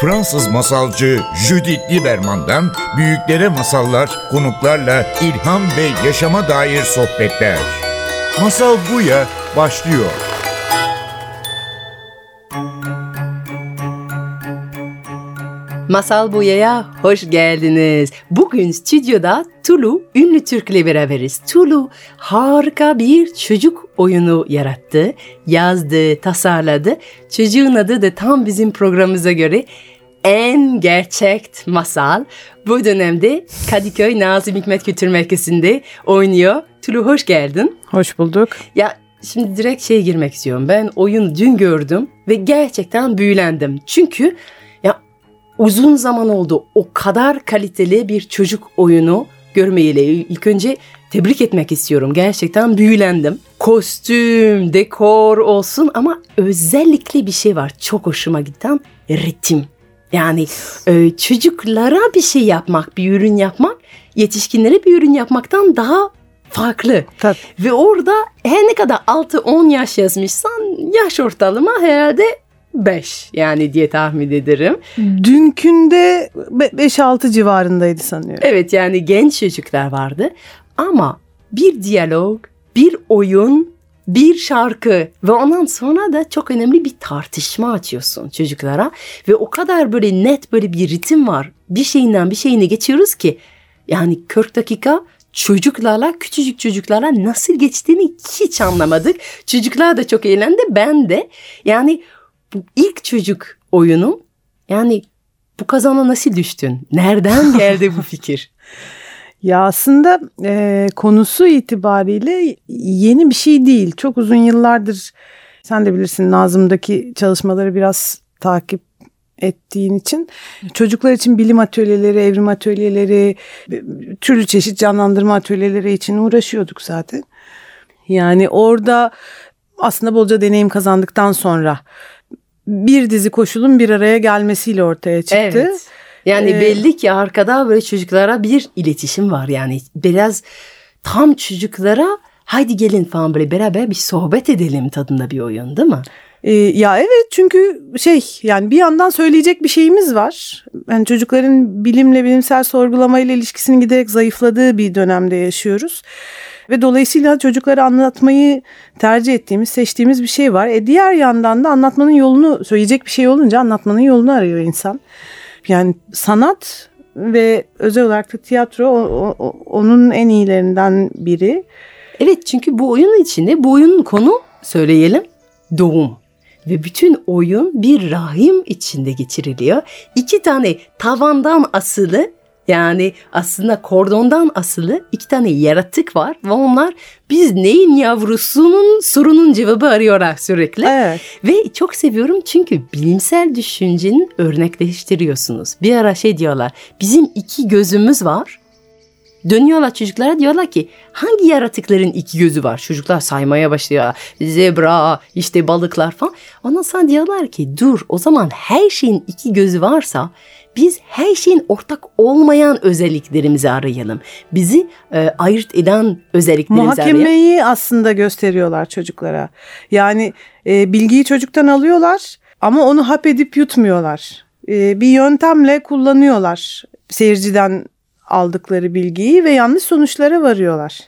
Fransız masalcı Judith Lieberman'dan büyüklere masallar, konuklarla ilham ve yaşama dair sohbetler. Masal Buya başlıyor. Masal Buya'ya hoş geldiniz. Bugün stüdyoda Tulu ünlü Türk'le beraberiz. Tulu harika bir çocuk oyunu yarattı, yazdı, tasarladı. Çocuğun adı da tam bizim programımıza göre en gerçek masal. Bu dönemde Kadıköy Nazım Hikmet Kültür Merkezi'nde oynuyor. Tulu hoş geldin. Hoş bulduk. Ya şimdi direkt şeye girmek istiyorum. Ben oyun dün gördüm ve gerçekten büyülendim. Çünkü ya uzun zaman oldu o kadar kaliteli bir çocuk oyunu görmeyeli. İlk önce tebrik etmek istiyorum. Gerçekten büyülendim. Kostüm, dekor olsun ama özellikle bir şey var. Çok hoşuma giden ritim. Yani e, çocuklara bir şey yapmak, bir ürün yapmak yetişkinlere bir ürün yapmaktan daha farklı. Tabii. Ve orada her ne kadar 6-10 yaş yazmışsan yaş ortalama herhalde 5 yani diye tahmin ederim. Dünkünde 5-6 civarındaydı sanıyorum. Evet yani genç çocuklar vardı ama bir diyalog, bir oyun, bir şarkı ve ondan sonra da çok önemli bir tartışma açıyorsun çocuklara ve o kadar böyle net böyle bir ritim var. Bir şeyinden bir şeyine geçiyoruz ki yani 40 dakika çocuklarla küçücük çocuklarla nasıl geçtiğini hiç anlamadık. Çocuklar da çok eğlendi ben de. Yani bu ilk çocuk oyunu yani bu kazana nasıl düştün? Nereden geldi bu fikir? Ya aslında e, konusu itibariyle yeni bir şey değil. Çok uzun yıllardır sen de bilirsin Nazım'daki çalışmaları biraz takip ettiğin için çocuklar için bilim atölyeleri, evrim atölyeleri, türlü çeşit canlandırma atölyeleri için uğraşıyorduk zaten. Yani orada aslında bolca deneyim kazandıktan sonra bir dizi koşulun bir araya gelmesiyle ortaya çıktı. Evet. Yani ee, belli ki arkada böyle çocuklara bir iletişim var yani biraz tam çocuklara haydi gelin falan böyle beraber bir sohbet edelim tadında bir oyun değil mi? Ee, ya evet çünkü şey yani bir yandan söyleyecek bir şeyimiz var. Yani çocukların bilimle bilimsel sorgulamayla ilişkisinin giderek zayıfladığı bir dönemde yaşıyoruz. Ve dolayısıyla çocuklara anlatmayı tercih ettiğimiz, seçtiğimiz bir şey var. E diğer yandan da anlatmanın yolunu, söyleyecek bir şey olunca anlatmanın yolunu arıyor insan. Yani sanat ve özel olarak da tiyatro o, o, onun en iyilerinden biri. Evet çünkü bu oyunun içinde bu oyunun konu söyleyelim doğum ve bütün oyun bir rahim içinde geçiriliyor. İki tane tavandan asılı yani aslında kordondan asılı iki tane yaratık var ve onlar biz neyin yavrusunun sorunun cevabı arıyorlar sürekli. Evet. Ve çok seviyorum çünkü bilimsel düşüncenin örnekleştiriyorsunuz. Bir ara şey diyorlar bizim iki gözümüz var. Dönüyorlar çocuklara diyorlar ki hangi yaratıkların iki gözü var? Çocuklar saymaya başlıyor. Zebra, işte balıklar falan. Ondan sonra diyorlar ki dur o zaman her şeyin iki gözü varsa biz her şeyin ortak olmayan özelliklerimizi arayalım. Bizi e, ayırt eden özelliklerimizi Muhakemeyi arayalım. Muhakemeyi aslında gösteriyorlar çocuklara. Yani e, bilgiyi çocuktan alıyorlar ama onu hap edip yutmuyorlar. E, bir yöntemle kullanıyorlar seyirciden aldıkları bilgiyi ve yanlış sonuçlara varıyorlar.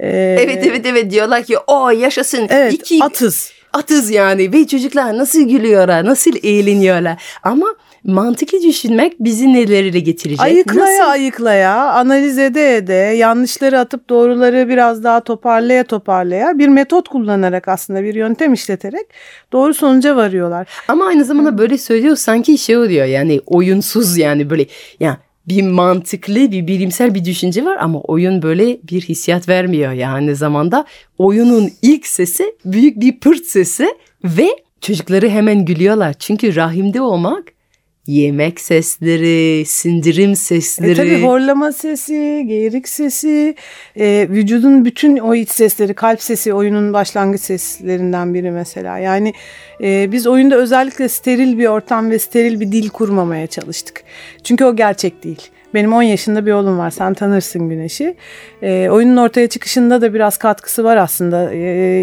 Ee, evet evet evet diyorlar ki o yaşasın. Evet İki, atız. Atız yani ve çocuklar nasıl gülüyorlar nasıl eğleniyorlar ama mantıklı düşünmek bizi neleriyle getirecek? Ayıklaya Nasıl? ayıklaya, analiz ede ede, yanlışları atıp doğruları biraz daha toparlaya toparlaya bir metot kullanarak aslında bir yöntem işleterek doğru sonuca varıyorlar. Ama aynı zamanda böyle söylüyor sanki şey oluyor yani oyunsuz yani böyle yani bir mantıklı bir bilimsel bir düşünce var ama oyun böyle bir hissiyat vermiyor. Yani zamanda oyunun ilk sesi büyük bir pırt sesi ve çocukları hemen gülüyorlar. Çünkü rahimde olmak yemek sesleri, sindirim sesleri. E tabii horlama sesi, geğirik sesi, e, vücudun bütün o iç sesleri, kalp sesi oyunun başlangıç seslerinden biri mesela. Yani e, biz oyunda özellikle steril bir ortam ve steril bir dil kurmamaya çalıştık. Çünkü o gerçek değil. Benim 10 yaşında bir oğlum var. Sen tanırsın Güneş'i. E, oyunun ortaya çıkışında da biraz katkısı var aslında. E,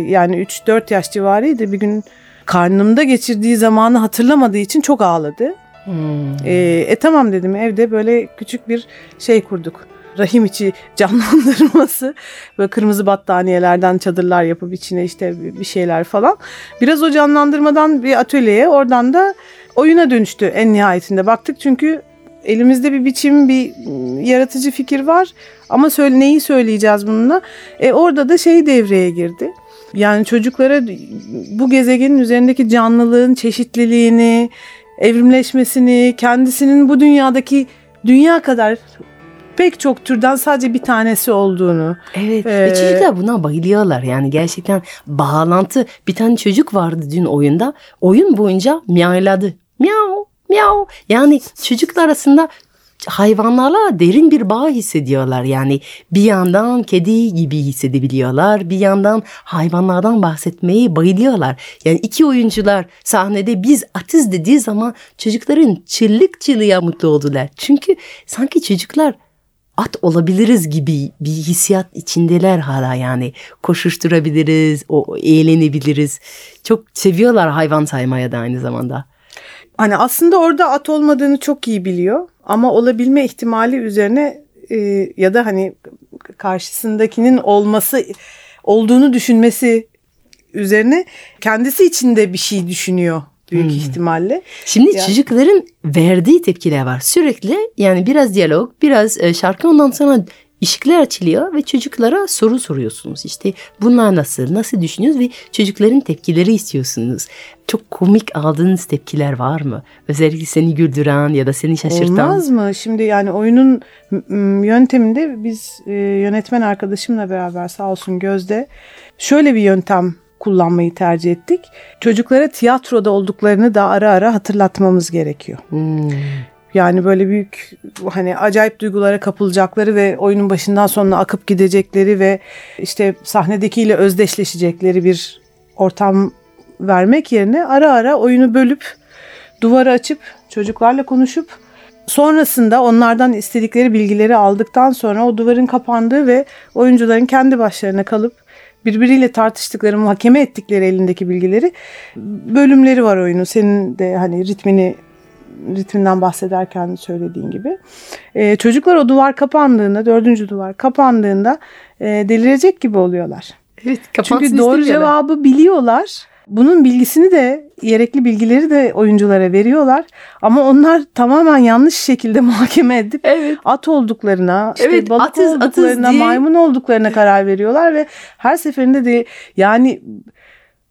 yani 3-4 yaş civarıydı. Bir gün karnımda geçirdiği zamanı hatırlamadığı için çok ağladı. E, e tamam dedim evde böyle küçük bir şey kurduk. Rahim içi canlandırması böyle kırmızı battaniyelerden çadırlar yapıp içine işte bir şeyler falan. Biraz o canlandırmadan bir atölyeye oradan da oyuna dönüştü en nihayetinde. Baktık çünkü elimizde bir biçim bir yaratıcı fikir var ama söyle, neyi söyleyeceğiz bununla? E, orada da şey devreye girdi. Yani çocuklara bu gezegenin üzerindeki canlılığın çeşitliliğini, evrimleşmesini, kendisinin bu dünyadaki dünya kadar pek çok türden sadece bir tanesi olduğunu. Evet ee, ve çocuklar buna bayılıyorlar yani gerçekten bağlantı. Bir tane çocuk vardı dün oyunda oyun boyunca miyavladı. Miyav miyav yani çocuklar arasında hayvanlarla derin bir bağ hissediyorlar. Yani bir yandan kedi gibi hissedebiliyorlar. Bir yandan hayvanlardan bahsetmeyi bayılıyorlar. Yani iki oyuncular sahnede biz atız dediği zaman çocukların çıllık çıllığa mutlu oldular. Çünkü sanki çocuklar at olabiliriz gibi bir hissiyat içindeler hala yani. Koşuşturabiliriz, o eğlenebiliriz. Çok seviyorlar hayvan saymaya da aynı zamanda. Hani aslında orada at olmadığını çok iyi biliyor ama olabilme ihtimali üzerine e, ya da hani karşısındakinin olması olduğunu düşünmesi üzerine kendisi içinde bir şey düşünüyor büyük hmm. ihtimalle. Şimdi yani. çocukların verdiği tepkiler var. Sürekli yani biraz diyalog, biraz e, şarkı ondan sonra ışıklar açılıyor ve çocuklara soru soruyorsunuz. İşte bunlar nasıl, nasıl düşünüyorsunuz ve çocukların tepkileri istiyorsunuz. Çok komik aldığınız tepkiler var mı? Özellikle seni güldüren ya da seni şaşırtan. Olmaz mı? Şimdi yani oyunun yönteminde biz e, yönetmen arkadaşımla beraber sağ olsun Gözde şöyle bir yöntem kullanmayı tercih ettik. Çocuklara tiyatroda olduklarını da ara ara hatırlatmamız gerekiyor. Hmm. Yani böyle büyük hani acayip duygulara kapılacakları ve oyunun başından sonuna akıp gidecekleri ve işte sahnedekiyle özdeşleşecekleri bir ortam vermek yerine ara ara oyunu bölüp duvarı açıp çocuklarla konuşup sonrasında onlardan istedikleri bilgileri aldıktan sonra o duvarın kapandığı ve oyuncuların kendi başlarına kalıp birbiriyle tartıştıkları, muhakeme ettikleri elindeki bilgileri bölümleri var oyunun. Senin de hani ritmini ritminden bahsederken söylediğin gibi. Ee, çocuklar o duvar kapandığında, dördüncü duvar kapandığında e, delirecek gibi oluyorlar. Evet, Çünkü doğru cevabı biliyorlar. Bunun bilgisini de gerekli bilgileri de oyunculara veriyorlar. Ama onlar tamamen yanlış şekilde muhakeme edip evet. at olduklarına, işte evet, balık atız, olduklarına, atız maymun olduklarına karar veriyorlar ve her seferinde de yani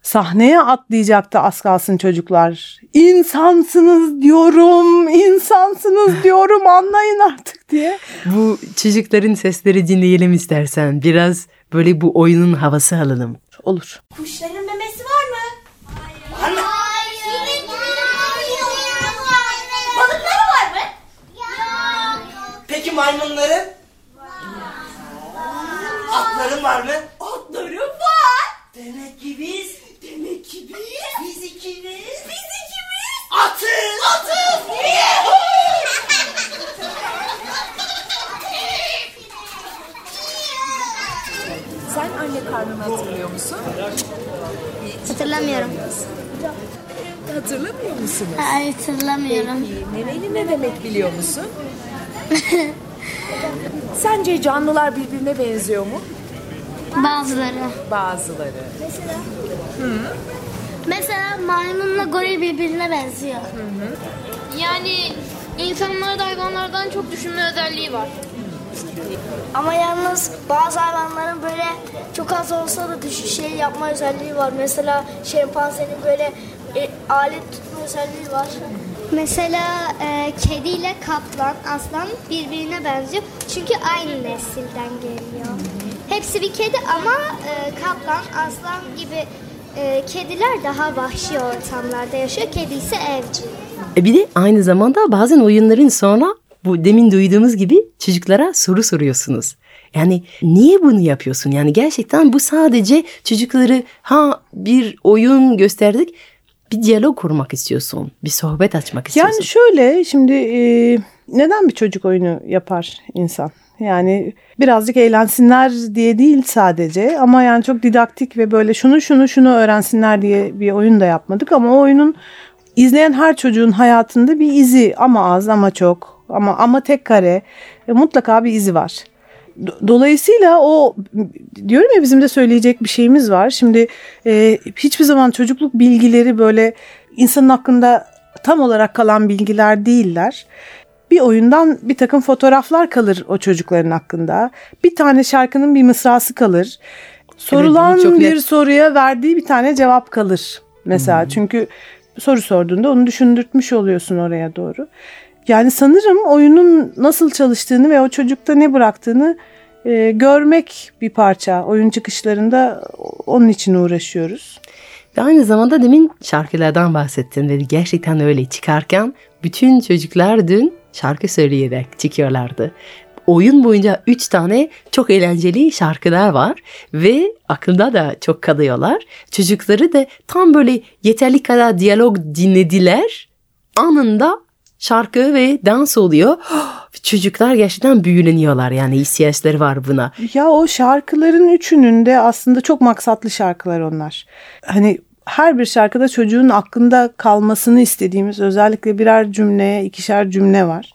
sahneye atlayacaktı az kalsın çocuklar. İnsansınız diyorum, insansınız diyorum anlayın artık diye. Bu çocukların sesleri dinleyelim istersen. Biraz böyle bu oyunun havası alalım. Olur. Kuşların memesi var mı? Hayır. Var mı? Hayır. Balıkları var mı? Yok. Peki maymunların? Var. Atların var mı? Atlarım var. Demek ki biz Demek ki biz... Biz ikimiz. Biz ikimiz. Atız. Atız. Sen anne karnını hatırlıyor musun? Hatırlamıyorum. Hatırlamıyor musunuz? Hayır hatırlamıyorum. Peki memeli ne demek biliyor musun? Sence canlılar birbirine benziyor mu? Bazıları. Bazıları. Mesela? Hı. Mesela maymunla goril birbirine benziyor. Hı hı. Yani insanlarda hayvanlardan çok düşünme özelliği var. Ama yalnız bazı hayvanların böyle çok az olsa da düşün şey yapma özelliği var. Mesela şempanzenin böyle e, alet tutma özelliği var. Mesela e, kedi ile kaplan, aslan birbirine benziyor. Çünkü aynı nesilden geliyor. Hepsi bir kedi ama e, kaplan, aslan gibi e, kediler daha vahşi ortamlarda yaşıyor. Kedi ise evcil. E bir de aynı zamanda bazen oyunların sonra bu demin duyduğumuz gibi çocuklara soru soruyorsunuz. Yani niye bunu yapıyorsun? Yani gerçekten bu sadece çocukları ha bir oyun gösterdik bir diyalog kurmak istiyorsun. Bir sohbet açmak istiyorsun. Yani şöyle şimdi e, neden bir çocuk oyunu yapar insan? Yani birazcık eğlensinler diye değil sadece ama yani çok didaktik ve böyle şunu şunu şunu öğrensinler diye bir oyun da yapmadık ama o oyunun izleyen her çocuğun hayatında bir izi ama az ama çok ama ama tek kare e, mutlaka bir izi var. Do- Dolayısıyla o diyorum ya bizim de söyleyecek bir şeyimiz var. Şimdi e, hiçbir zaman çocukluk bilgileri böyle insanın hakkında tam olarak kalan bilgiler değiller. Bir oyundan bir takım fotoğraflar kalır o çocukların hakkında. Bir tane şarkının bir mısrası kalır. Sorulan çok bir net- soruya verdiği bir tane cevap kalır. Mesela çünkü soru sorduğunda onu düşündürtmüş oluyorsun oraya doğru. Yani sanırım oyunun nasıl çalıştığını ve o çocukta ne bıraktığını e, görmek bir parça. Oyun çıkışlarında onun için uğraşıyoruz. Ve aynı zamanda demin şarkılardan bahsettin ve gerçekten öyle çıkarken bütün çocuklar dün şarkı söyleyerek çıkıyorlardı. Oyun boyunca üç tane çok eğlenceli şarkılar var ve aklında da çok kalıyorlar. Çocukları da tam böyle yeterli kadar diyalog dinlediler. Anında şarkı ve dans oluyor. Çocuklar gerçekten büyüleniyorlar yani ihtiyaçları var buna. Ya o şarkıların üçünün de aslında çok maksatlı şarkılar onlar. Hani her bir şarkıda çocuğun aklında kalmasını istediğimiz özellikle birer cümle, ikişer cümle var.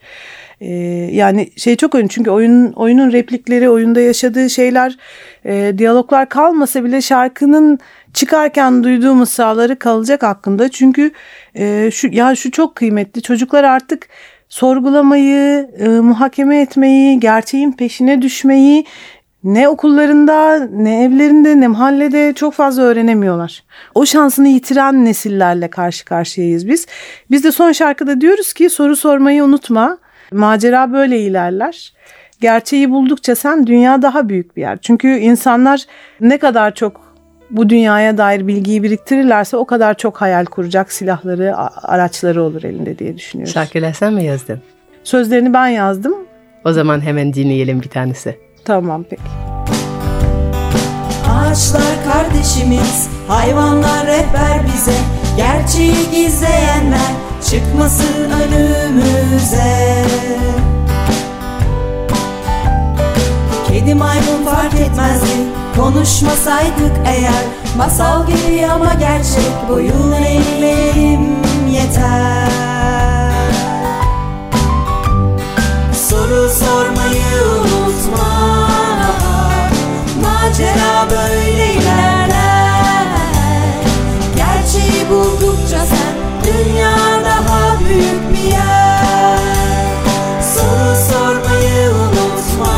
Ee, yani şey çok önemli çünkü oyunun oyunun replikleri, oyunda yaşadığı şeyler, e, diyaloglar kalmasa bile şarkının çıkarken duyduğu mısraları kalacak hakkında. Çünkü e, şu ya şu çok kıymetli. Çocuklar artık sorgulamayı, e, muhakeme etmeyi, gerçeğin peşine düşmeyi ne okullarında, ne evlerinde, ne mahallede çok fazla öğrenemiyorlar. O şansını yitiren nesillerle karşı karşıyayız biz. Biz de son şarkıda diyoruz ki soru sormayı unutma. Macera böyle ilerler. Gerçeği buldukça sen dünya daha büyük bir yer. Çünkü insanlar ne kadar çok bu dünyaya dair bilgiyi biriktirirlerse o kadar çok hayal kuracak silahları, araçları olur elinde diye düşünüyoruz. Şarkılar sen mi yazdın? Sözlerini ben yazdım. O zaman hemen dinleyelim bir tanesi. Tamam peki. Ağaçlar kardeşimiz, hayvanlar rehber bize. Gerçeği gizleyenler çıkmasın önümüze. Kedi maymun fark etmezdi Konuşmasaydık eğer. Masal gibi ama gerçek Boyun eğmeyelim yeter. Soru sormayı unutma Macera böyle ilerler. Gerçeği buldukça sen Dünya daha büyük bir yer. Soru sormayı unutma.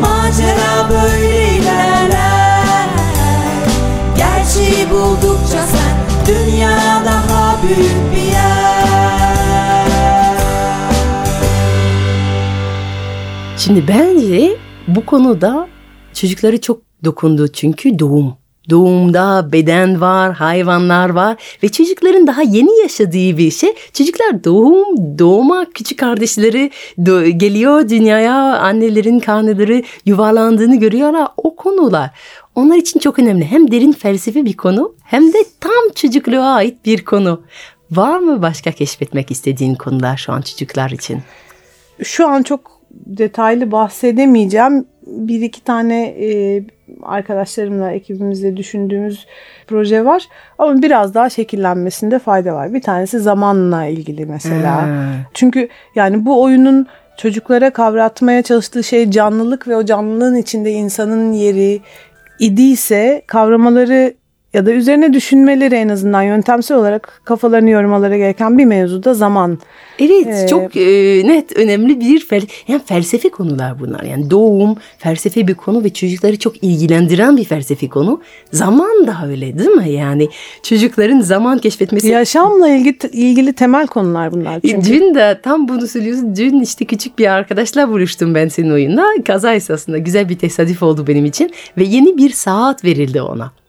Macera böyle ilerler. Gerçeği buldukça sen Dünya daha büyük bir yer. Şimdi bence bu konuda çocukları çok dokundu çünkü doğum. Doğumda beden var, hayvanlar var ve çocukların daha yeni yaşadığı bir şey. Çocuklar doğum, doğuma küçük kardeşleri geliyor dünyaya, annelerin karnları yuvarlandığını görüyorlar. O konular onlar için çok önemli. Hem derin felsefi bir konu hem de tam çocukluğa ait bir konu. Var mı başka keşfetmek istediğin konular şu an çocuklar için? Şu an çok detaylı bahsedemeyeceğim. Bir iki tane e, arkadaşlarımla ekibimizle düşündüğümüz proje var. Ama biraz daha şekillenmesinde fayda var. Bir tanesi zamanla ilgili mesela. Ha. Çünkü yani bu oyunun çocuklara kavratmaya çalıştığı şey canlılık ve o canlılığın içinde insanın yeri idiyse kavramaları ya da üzerine düşünmeleri en azından yöntemsel olarak kafalarını yormaları gereken bir mevzuda zaman. Evet Ee, çok e, net önemli bir fel yani felsefi konular bunlar. Yani doğum felsefi bir konu ve çocukları çok ilgilendiren bir felsefi konu. Zaman da öyle değil mi? Yani çocukların zaman keşfetmesi. Yaşamla ilgili, ilgili temel konular bunlar. Çünkü Dün de tam bunu söylüyorsun. Dün işte küçük bir arkadaşla buluştum ben senin oyunda. Kaza esasında güzel bir tesadüf oldu benim için. Ve yeni bir saat verildi ona.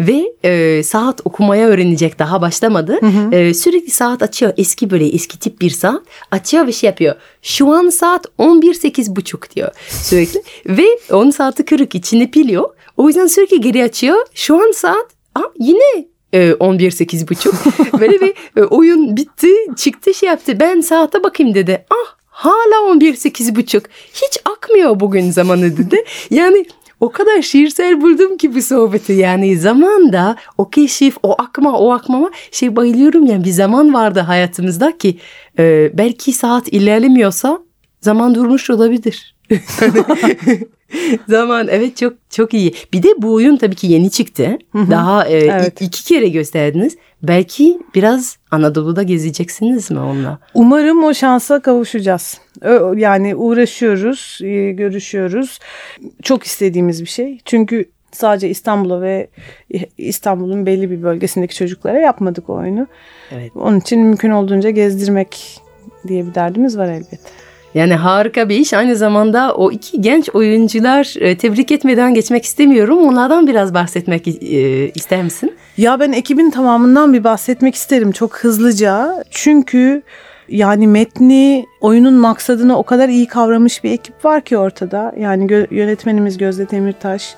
Ve e, saat okumaya öğrenecek daha başlamadı. E, sürekli saat açıyor. Eski böyle eski tip bir saat. Açıyor ve şey yapıyor. Şu an saat 11.08 buçuk diyor sürekli. ve 10 saati kırık içinde pil yok. O yüzden sürekli geri açıyor. Şu an saat Aa, yine e, 11 buçuk. Böyle bir e, oyun bitti çıktı şey yaptı. Ben saate bakayım dedi. Ah hala 11 buçuk. Hiç akmıyor bugün zamanı dedi. Yani o kadar şiirsel buldum ki bu sohbeti yani zamanda o keşif o akma o akmama şey bayılıyorum yani bir zaman vardı hayatımızda ki e, belki saat ilerlemiyorsa zaman durmuş olabilir. zaman evet çok çok iyi. Bir de bu oyun tabii ki yeni çıktı. Daha e, Evet. iki kere gösterdiniz. Belki biraz Anadolu'da gezeceksiniz mi onunla? Umarım o şansa kavuşacağız. Yani uğraşıyoruz, e, görüşüyoruz. Çok istediğimiz bir şey. Çünkü sadece İstanbul'a ve İstanbul'un belli bir bölgesindeki çocuklara yapmadık o oyunu. Evet. Onun için mümkün olduğunca gezdirmek diye bir derdimiz var elbette. Yani harika bir iş. Aynı zamanda o iki genç oyuncular e, tebrik etmeden geçmek istemiyorum. Onlardan biraz bahsetmek e, ister misin? Ya ben ekibin tamamından bir bahsetmek isterim çok hızlıca. Çünkü yani metni, oyunun maksadını o kadar iyi kavramış bir ekip var ki ortada. Yani gö- yönetmenimiz Gözde Demirtaş,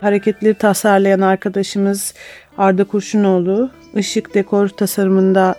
hareketleri tasarlayan arkadaşımız Arda Kurşunoğlu, ışık dekor tasarımında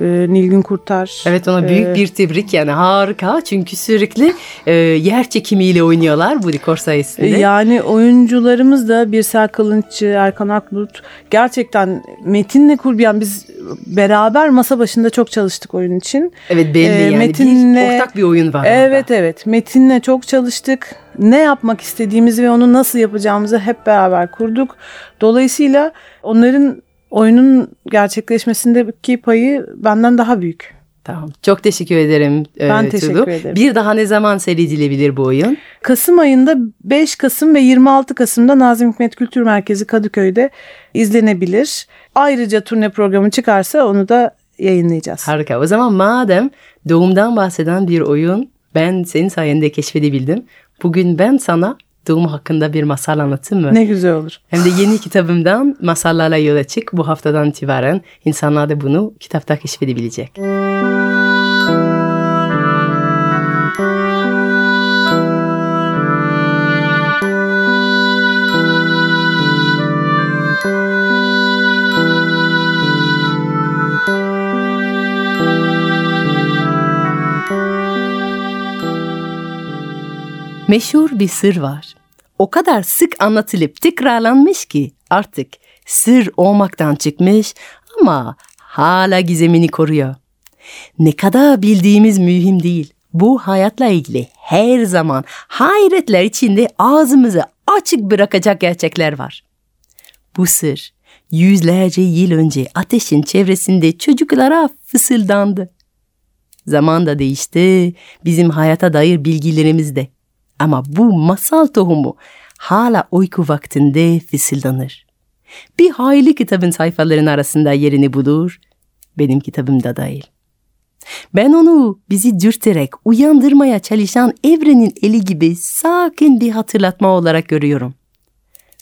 e, Nilgün Kurtar. Evet ona büyük Ee, bir tebrik yani harika. Çünkü sürekli e, yer çekimiyle oynuyorlar bu dekor sayesinde. Yani oyuncularımız da Birsel Kılınççı, Erkan Akbulut gerçekten metinle kurbiyan biz beraber masa başında çok çalıştık oyun için. evet belli Ee, yani Metin'le- bir ortak bir oyun var Evet orada. evet Metin'le çok çalıştık. Ne yapmak istediğimizi ve onu nasıl yapacağımızı hep beraber kurduk. Dolayısıyla onların oyunun gerçekleşmesindeki payı benden daha büyük. Tamam. Çok teşekkür ederim. e, Ben teşekkür Tulu. ederim. Bir daha ne zaman seyredilebilir bu oyun? Kasım ayında 5 Kasım ve 26 Kasım'da Nazım Hikmet Kültür Merkezi Kadıköy'de izlenebilir. Ayrıca turne programı çıkarsa onu da yayınlayacağız. Harika. O zaman madem doğumdan bahseden bir oyun ben senin sayende keşfedebildim. Bugün ben sana doğum hakkında bir masal anlatayım mı? Ne güzel olur. Hem de yeni kitabımdan masallarla yola çık. Bu haftadan itibaren insanlar da bunu kitapta keşfedebilecek. Meşhur bir sır var. O kadar sık anlatılıp tekrarlanmış ki artık sır olmaktan çıkmış ama hala gizemini koruyor. Ne kadar bildiğimiz mühim değil. Bu hayatla ilgili her zaman hayretler içinde ağzımızı açık bırakacak gerçekler var. Bu sır yüzlerce yıl önce ateşin çevresinde çocuklara fısıldandı. Zaman da değişti, bizim hayata dair bilgilerimiz de. Ama bu masal tohumu hala uyku vaktinde fısıldanır. Bir hayli kitabın sayfalarının arasında yerini bulur, benim kitabımda dahil. Ben onu bizi dürterek uyandırmaya çalışan evrenin eli gibi sakin bir hatırlatma olarak görüyorum.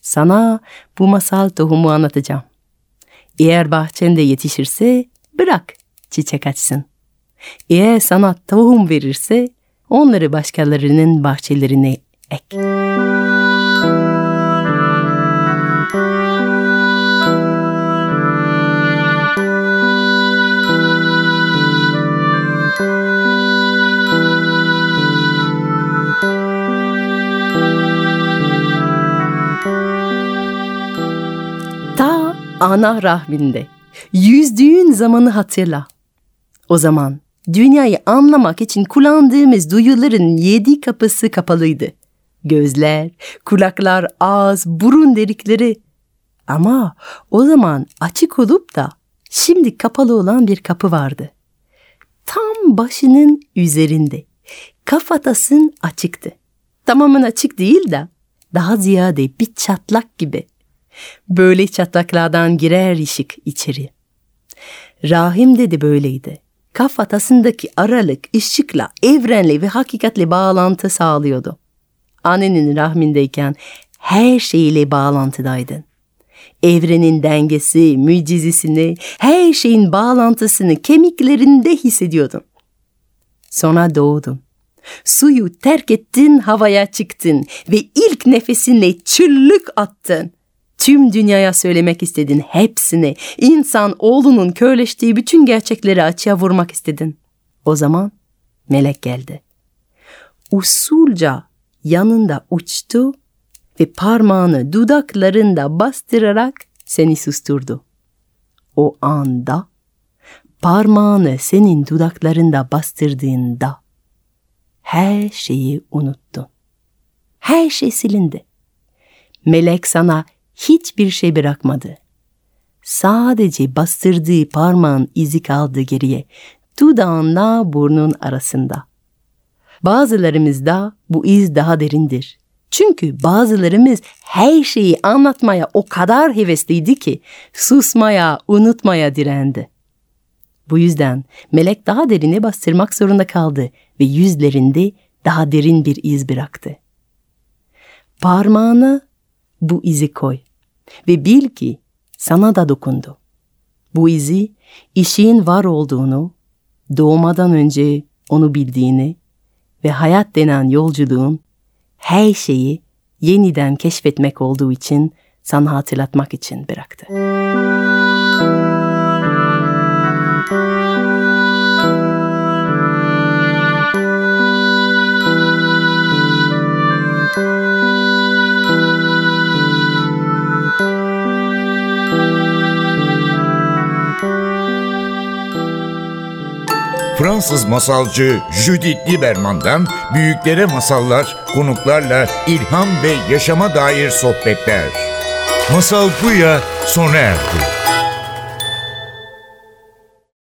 Sana bu masal tohumu anlatacağım. Eğer bahçende yetişirse bırak çiçek açsın. Eğer sana tohum verirse onları başkalarının bahçelerine ek. Ta ana rahminde yüzdüğün zamanı hatırla. O zaman dünyayı anlamak için kullandığımız duyuların yedi kapısı kapalıydı. Gözler, kulaklar, ağız, burun delikleri. Ama o zaman açık olup da şimdi kapalı olan bir kapı vardı. Tam başının üzerinde. Kafatasın açıktı. Tamamen açık değil de daha ziyade bir çatlak gibi. Böyle çatlaklardan girer ışık içeri. Rahim'de de böyleydi. Kafatasındaki aralık ışıkla, evrenle ve hakikatle bağlantı sağlıyordu. Annenin rahmindeyken her şeyle bağlantıdaydın. Evrenin dengesi, mucizesini, her şeyin bağlantısını kemiklerinde hissediyordun. Sonra doğdun. Suyu terk ettin, havaya çıktın ve ilk nefesinle çığlık attın. Tüm dünyaya söylemek istedin hepsini. İnsan oğlunun körleştiği bütün gerçekleri açığa vurmak istedin. O zaman melek geldi. Usulca yanında uçtu ve parmağını dudaklarında bastırarak seni susturdu. O anda parmağını senin dudaklarında bastırdığında her şeyi unuttun. Her şey silindi. Melek sana hiçbir şey bırakmadı. Sadece bastırdığı parmağın izi kaldı geriye. Dudağınla burnun arasında. Bazılarımızda bu iz daha derindir. Çünkü bazılarımız her şeyi anlatmaya o kadar hevesliydi ki susmaya, unutmaya direndi. Bu yüzden melek daha derine bastırmak zorunda kaldı ve yüzlerinde daha derin bir iz bıraktı. Parmağına bu izi koy ve bil ki sana da dokundu. Bu izi işin var olduğunu, doğmadan önce onu bildiğini ve hayat denen yolculuğun her şeyi yeniden keşfetmek olduğu için sana hatırlatmak için bıraktı. Fransız masalcı Judith Lieberman'dan büyüklere masallar, konuklarla ilham ve yaşama dair sohbetler. Masal Buya sona erdi.